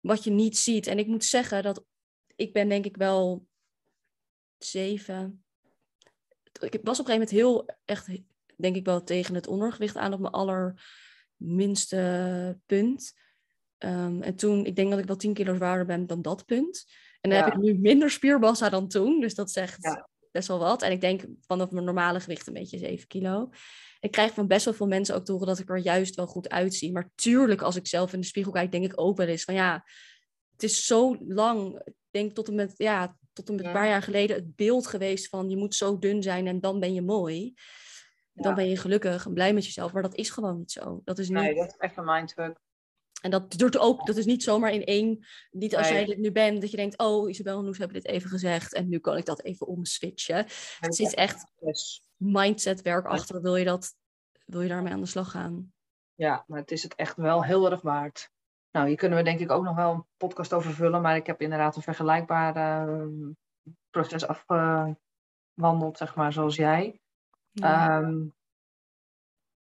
wat je niet ziet. En ik moet zeggen dat ik ben denk ik wel zeven. Ik was op een gegeven moment heel echt, denk ik wel, tegen het ondergewicht aan op mijn allerminste punt. Um, en toen, ik denk dat ik wel 10 kilo zwaarder ben dan dat punt. En dan heb ik nu minder spiermassa dan toen. Dus dat zegt best wel wat. En ik denk vanaf mijn normale gewicht een beetje 7 kilo. Ik krijg van best wel veel mensen ook te horen dat ik er juist wel goed uitzie. Maar tuurlijk, als ik zelf in de spiegel kijk, denk ik ook wel eens van ja, het is zo lang denk tot en met, ja, tot en met een paar jaar geleden het beeld geweest van je moet zo dun zijn en dan ben je mooi. Dan ben je gelukkig en blij met jezelf. Maar dat is gewoon niet zo. Dat is niet... Nee, dat is echt een mindfuck. En dat duurt ook, dat is niet zomaar in één, niet als jij dit nu bent, dat je denkt, oh Isabel en Noes hebben dit even gezegd en nu kan ik dat even omswitchen. Het is echt mindset werk achter, wil je, dat, wil je daarmee aan de slag gaan? Ja, maar het is het echt wel heel erg waard. Nou, hier kunnen we denk ik ook nog wel een podcast over vullen, maar ik heb inderdaad een vergelijkbaar ehm, proces afgewandeld, zeg maar, zoals jij. Ehm,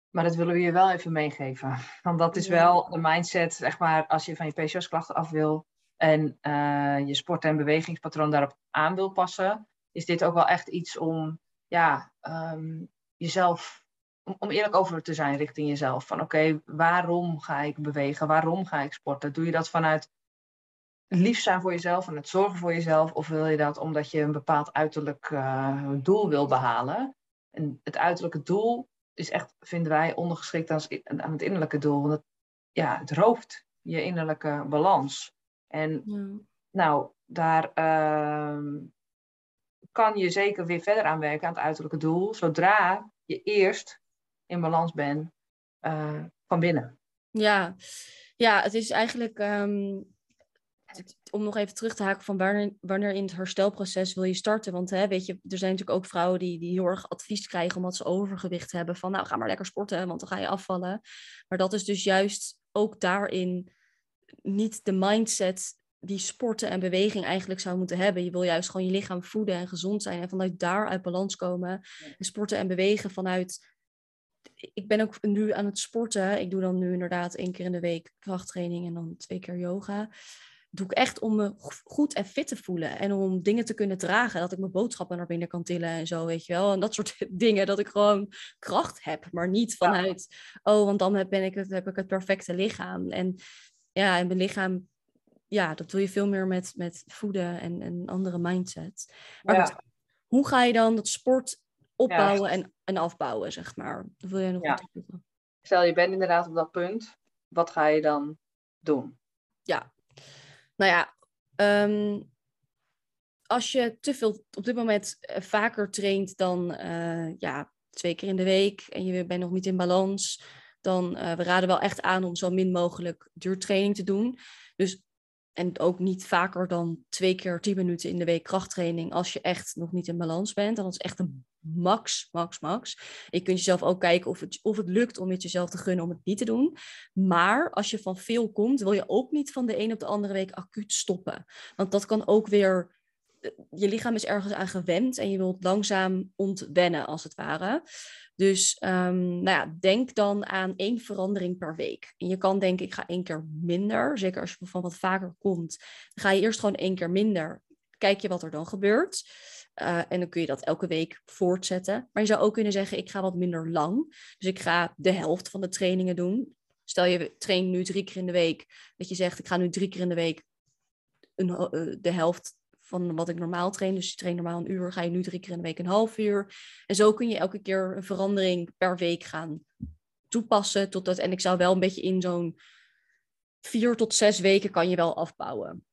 maar dat willen we je wel even meegeven. Want dat is wel de mindset, zeg maar, als je van je PCOS-klachten af wil en uh, je sport- en bewegingspatroon daarop aan wil passen, is dit ook wel echt iets om ja, um, jezelf om, eerlijk over te zijn richting jezelf. Van oké, waarom ga ik bewegen? Waarom ga ik sporten? Doe je dat vanuit lief zijn voor jezelf en het zorgen voor jezelf? Of wil je dat omdat je een bepaald uiterlijk uh, doel wil behalen? En het uiterlijke doel is echt, vinden wij, ondergeschikt aan, aan het innerlijke doel. Want het, ja, het rooft je innerlijke balans. En nou, daar uh, kan je zeker weer verder aan werken aan het uiterlijke doel. Zodra je eerst in balans ben uh, van binnen. Ja. ja, het is eigenlijk um, om nog even terug te haken van wanneer, wanneer in het herstelproces wil je starten. Want hè, weet je, er zijn natuurlijk ook vrouwen die, die heel erg advies krijgen omdat ze overgewicht hebben. Van nou, ga maar lekker sporten, want dan ga je afvallen. Maar dat is dus juist ook daarin niet de mindset die sporten en beweging eigenlijk zou moeten hebben. Je wil juist gewoon je lichaam voeden en gezond zijn en vanuit daar uit balans komen. En sporten en bewegen vanuit ik ben ook nu aan het sporten. Ik doe dan nu inderdaad één keer in de week krachttraining en dan twee keer yoga. doe ik echt om me goed en fit te voelen. En om dingen te kunnen dragen. Dat ik mijn boodschappen naar binnen kan tillen en zo, weet je wel. En dat soort dingen. Dat ik gewoon kracht heb. Maar niet vanuit, oh, want dan ben ik het, heb ik het perfecte lichaam. En ja, en mijn lichaam, ja, dat doe je veel meer met, met voeden en een andere mindset. Maar hoe ga je dan dat sport opbouwen en, en afbouwen, zeg maar. wil jij nog ja. Stel, je bent inderdaad op dat punt. Wat ga je dan doen? Ja, nou ja, ehm, als je te veel op dit moment eh, vaker traint dan uh, ja, twee keer in de week en je bent nog niet in balans, dan uh, we raden wel echt aan om zo min mogelijk duurtraining te doen. Dus en ook niet vaker dan twee keer tien minuten in de week krachttraining als je echt nog niet in balans bent. Dan is echt een max, max, max. Je kunt jezelf ook kijken of het, of het lukt om het jezelf te gunnen om het niet te doen. Maar als je van veel komt, wil je ook niet van de een op de andere week acuut stoppen. Want dat kan ook weer je lichaam is ergens aan gewend en je wilt langzaam ontwennen, als het ware. Dus um, nou ja, denk dan aan één verandering per week. En je kan denken, ik ga één keer minder. Zeker als je van wat vaker komt, ga je eerst gewoon één keer minder. Kijk je wat er dan gebeurt. Uh, en dan kun je dat elke week voortzetten. Maar je zou ook kunnen zeggen, ik ga wat minder lang. Dus ik ga de helft van de trainingen doen. Stel je traint nu drie keer in de week. Dat je zegt, ik ga nu drie keer in de week een, uh, de helft van wat ik normaal train. Dus je traint normaal een uur, ga je nu drie keer in de week een half uur. En zo kun je elke keer een verandering per week gaan toepassen. Totdat, en ik zou wel een beetje in zo'n vier tot zes weken kan je wel afbouwen.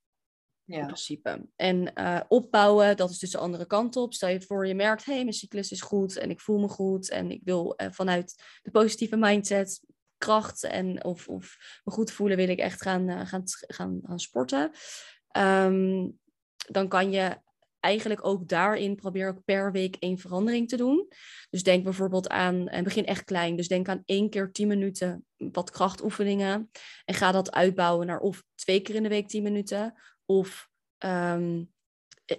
Ja. In principe. En uh, opbouwen, dat is dus de andere kant op. Stel je voor, je merkt, hé, hey, mijn cyclus is goed en ik voel me goed. En ik wil uh, vanuit de positieve mindset, kracht en of, of me goed voelen, wil ik echt gaan, uh, gaan, gaan, gaan sporten. Um, dan kan je eigenlijk ook daarin proberen per week één verandering te doen. Dus denk bijvoorbeeld aan, en begin echt klein, dus denk aan één keer tien minuten wat krachtoefeningen. En ga dat uitbouwen naar of twee keer in de week tien minuten, of um,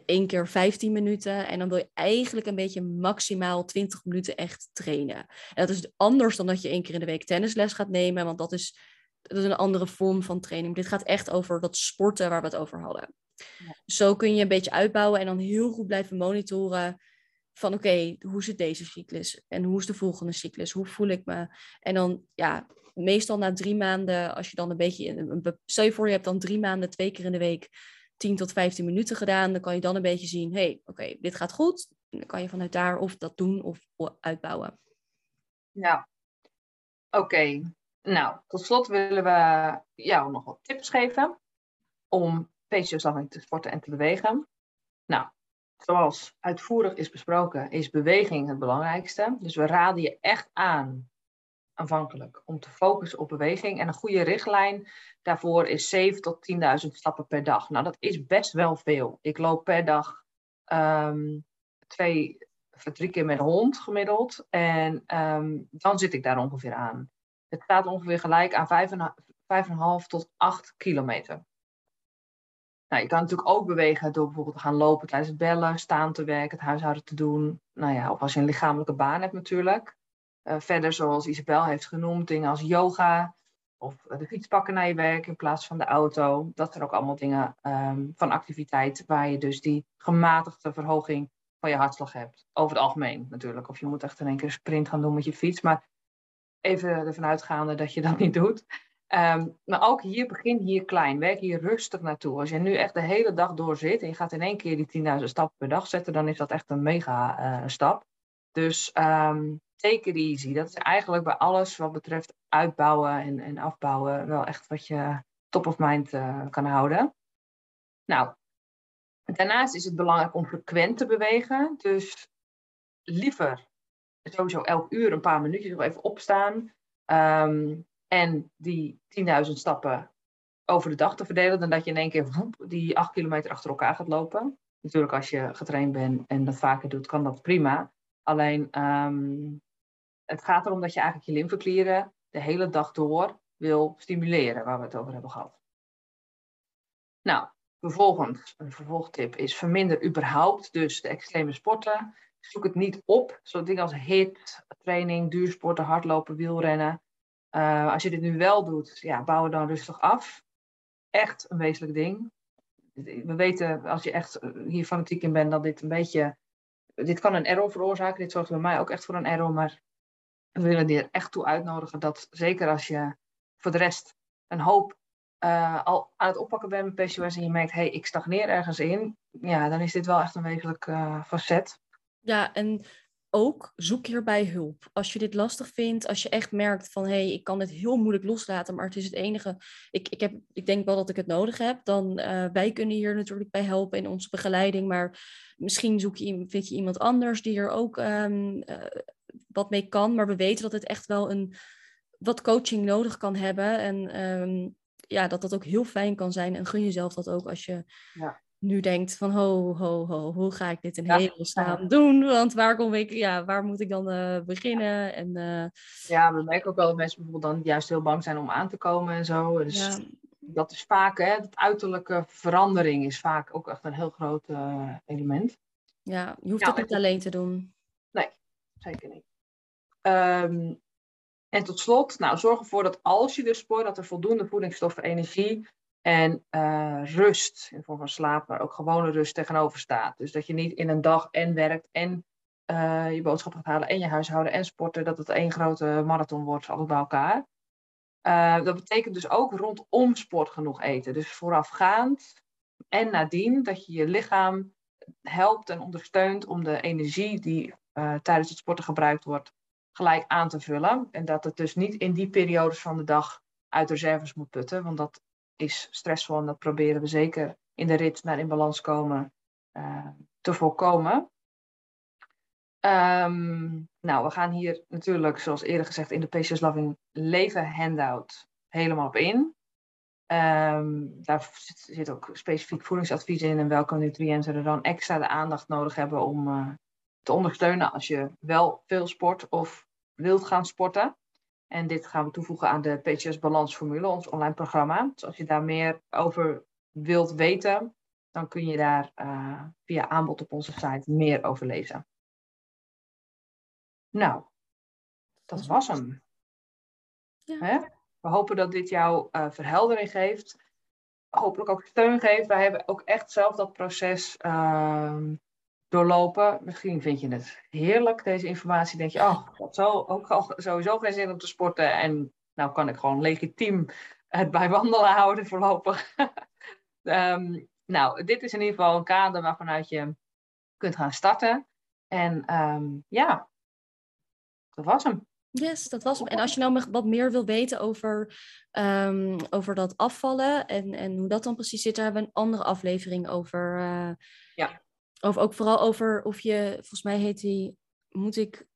één keer 15 minuten. En dan wil je eigenlijk een beetje maximaal 20 minuten echt trainen. En dat is anders dan dat je één keer in de week tennisles gaat nemen, want dat is, dat is een andere vorm van training. Dit gaat echt over dat sporten waar we het over hadden. Zo kun je een beetje uitbouwen en dan heel goed blijven monitoren van oké, hoe zit deze cyclus? En hoe is de volgende cyclus? Hoe voel ik me? En dan ja, meestal na drie maanden, als je dan een beetje, stel je voor je hebt dan drie maanden twee keer in de week 10 tot 15 minuten gedaan, dan kan je dan een beetje zien, hé, hey, oké, dit gaat goed. Dan kan je vanuit daar of dat doen of uitbouwen. Ja, oké. Nou, tot slot willen we jou nog wat tips geven om PCOS te sporten en te bewegen. Nou, zoals uitvoerig is besproken, is beweging het belangrijkste. Dus we raden je echt aan, aanvankelijk, om te focussen op beweging. En een goede richtlijn daarvoor is 7.000 tot 10.000 stappen per dag. Nou, dat is best wel veel. Ik loop per dag um, twee of drie keer met hond gemiddeld. En um, dan zit ik daar ongeveer aan. Het staat ongeveer gelijk aan 5,5 tot 8 kilometer. Nou, je kan natuurlijk ook bewegen door bijvoorbeeld te gaan lopen tijdens het bellen, staan te werken, het huishouden te doen. Nou ja, of als je een lichamelijke baan hebt natuurlijk. Uh, verder, zoals Isabel heeft genoemd, dingen als yoga of de fiets pakken naar je werk in plaats van de auto. Dat zijn ook allemaal dingen um, van activiteit waar je dus die gematigde verhoging van je hartslag hebt. Over het algemeen natuurlijk. Of je moet echt in één keer een sprint gaan doen met je fiets. Maar even ervan uitgaande dat je dat niet doet. Ehm, maar ook hier, begin hier klein. Werk hier rustig naartoe. Als je nu echt de hele dag door zit en je gaat in één keer die 10.000 stappen per dag zetten, dan is dat echt een mega uh, stap. Dus um, take easy. Dat is eigenlijk bij alles wat betreft uitbouwen en, en afbouwen wel echt wat je top of mind uh, kan houden. Nou, daarnaast is het belangrijk om frequent te bewegen. Dus liever sowieso elk uur een paar minuutjes nog even opstaan. Um, en die 10.000 stappen over de dag te verdelen, dan dat je in één keer die 8 kilometer achter elkaar gaat lopen. Natuurlijk, als je getraind bent en dat vaker doet, kan dat prima. Alleen, um, het gaat erom dat je eigenlijk je lymfeklieren de hele dag door wil stimuleren, waar we het over hebben gehad. Nou, Vervolgens, een vervolgtip is verminder überhaupt dus de extreme sporten. Zoek het niet op. Zo dingen als HIT, training, duursporten, hardlopen, wielrennen. Uh, als je dit nu wel doet, ja, bouw het dan rustig af. Echt een wezenlijk ding. We weten, als je echt hier fanatiek in bent, dat dit een beetje... Dit kan een error veroorzaken. Dit zorgt bij mij ook echt voor een error. Maar we willen die er echt toe uitnodigen dat zeker als je voor de rest een hoop uh, al aan het oppakken bent met PCOS en je merkt, hé, hey, ik stagneer ergens in, ja, dan is dit wel echt een wezenlijk uh, facet. Ja, en ook zoek hierbij hulp. Als je dit lastig vindt, als je echt merkt van hé, hey, ik kan dit heel moeilijk loslaten, maar het is het enige. Ik, ik, heb, ik denk wel dat ik het nodig heb. Dan uh, wij kunnen hier natuurlijk bij helpen in onze begeleiding. Maar misschien zoek je, vind je iemand anders die er ook um, uh, wat mee kan. Maar we weten dat het echt wel een wat coaching nodig kan hebben. En um, ja, dat dat ook heel fijn kan zijn. En gun jezelf dat ook als je ja. Nu denkt van ho, ho, ho, hoe ga ik dit in ja. hemelsnaam doen? Want waar, kom ik, ja, waar moet ik dan uh, beginnen? En, uh, ja, we merken ook wel dat mensen bijvoorbeeld dan juist heel bang zijn om aan te komen en zo. Dus dat is vaak, hè, het uiterlijke verandering is vaak ook echt een heel groot uh, element. Ja, je hoeft het niet alleen te doen. Nee, zeker niet. Um, en tot slot, nou, zorg ervoor dat als je dus sport, dat er voldoende voedingsstoffen, energie en uh, rust, in vorm van slaap, maar ook gewone rust tegenover staat. Dus dat je niet in een dag en werkt en uh, je boodschappen gaat halen en je huishouden en sporten, dat het één grote marathon wordt, alles bij elkaar. Uh, dat betekent dus ook rondom sport genoeg eten. Dus voorafgaand en nadien dat je je lichaam helpt en ondersteunt om de energie die tijdens het sporten gebruikt wordt, gelijk aan te vullen. En dat het dus niet in die periodes van de dag uit reserves moet putten. Want dat is stressvol en dat proberen we zeker in de rit naar in balans komen uh, te voorkomen. Um, nou, we gaan hier natuurlijk, zoals eerder gezegd, in de PCS Loving Leven handout helemaal op in. Um, daar zit, zit, ook specifiek voedingsadvies in en welke nutriënten er dan extra de aandacht nodig hebben om uh, te ondersteunen als je wel veel sport of wilt gaan sporten. En dit gaan we toevoegen aan de PCS Balansformule, ons online programma. Dus als je daar meer over wilt weten, dan kun je daar uh, via aanbod op onze site meer over lezen. Nou, dat was hem. Ja. We hopen dat dit jou uh, verheldering geeft. Hopelijk ook steun geeft. Wij hebben ook echt zelf dat proces uh, doorlopen. Misschien vind je het heerlijk, deze informatie. Denk je, oh, dat zou ook al sowieso geen zin om te sporten. En nou kan ik gewoon legitiem het bij wandelen houden voorlopig. um, nou, dit is in ieder geval een kader waarvanuit je kunt gaan starten. En um, ja, dat was hem. Yes, dat was hem. En als je nou wat meer wil weten over, um, over dat afvallen en, en hoe dat dan precies zit, daar hebben we een andere aflevering over. Uh, ja. Of ook vooral over of je, volgens mij heet die, moet ik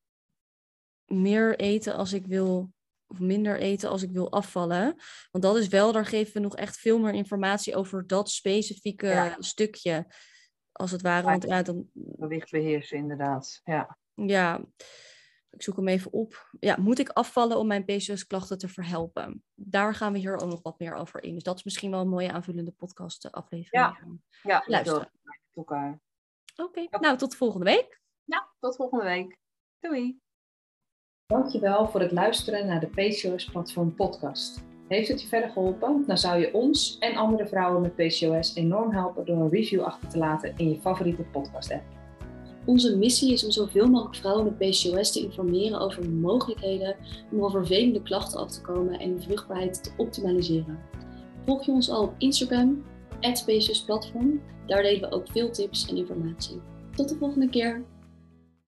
meer eten als ik wil, of minder eten als ik wil afvallen. Want dat is wel, daar geven we nog echt veel meer informatie over dat specifieke stukje, als het ware. Want ja, dan... Gewicht beheersen, inderdaad. Ja. ja, ik zoek hem even op. Ja, moet ik afvallen om mijn PCOS-klachten te verhelpen? Daar gaan we hier ook nog wat meer over in. Dus dat is misschien wel een mooie aanvullende podcast aflevering. Ja, ja luisteren. elkaar. Oké, okay. nou tot volgende week. Ja, tot volgende week. Doei. Dankjewel voor het luisteren naar de PCOS Platform podcast. Heeft het je verder geholpen? Dan zou je ons en andere vrouwen met PCOS enorm helpen door een review achter te laten in je favoriete podcast app. Onze missie is om zoveel mogelijk vrouwen met PCOS te informeren over mogelijkheden om over vervelende klachten af te komen en hun vruchtbaarheid te optimaliseren. Volg je ons al op Instagram, PCOS Platform. Daar delen we ook veel tips en informatie. Tot de volgende keer!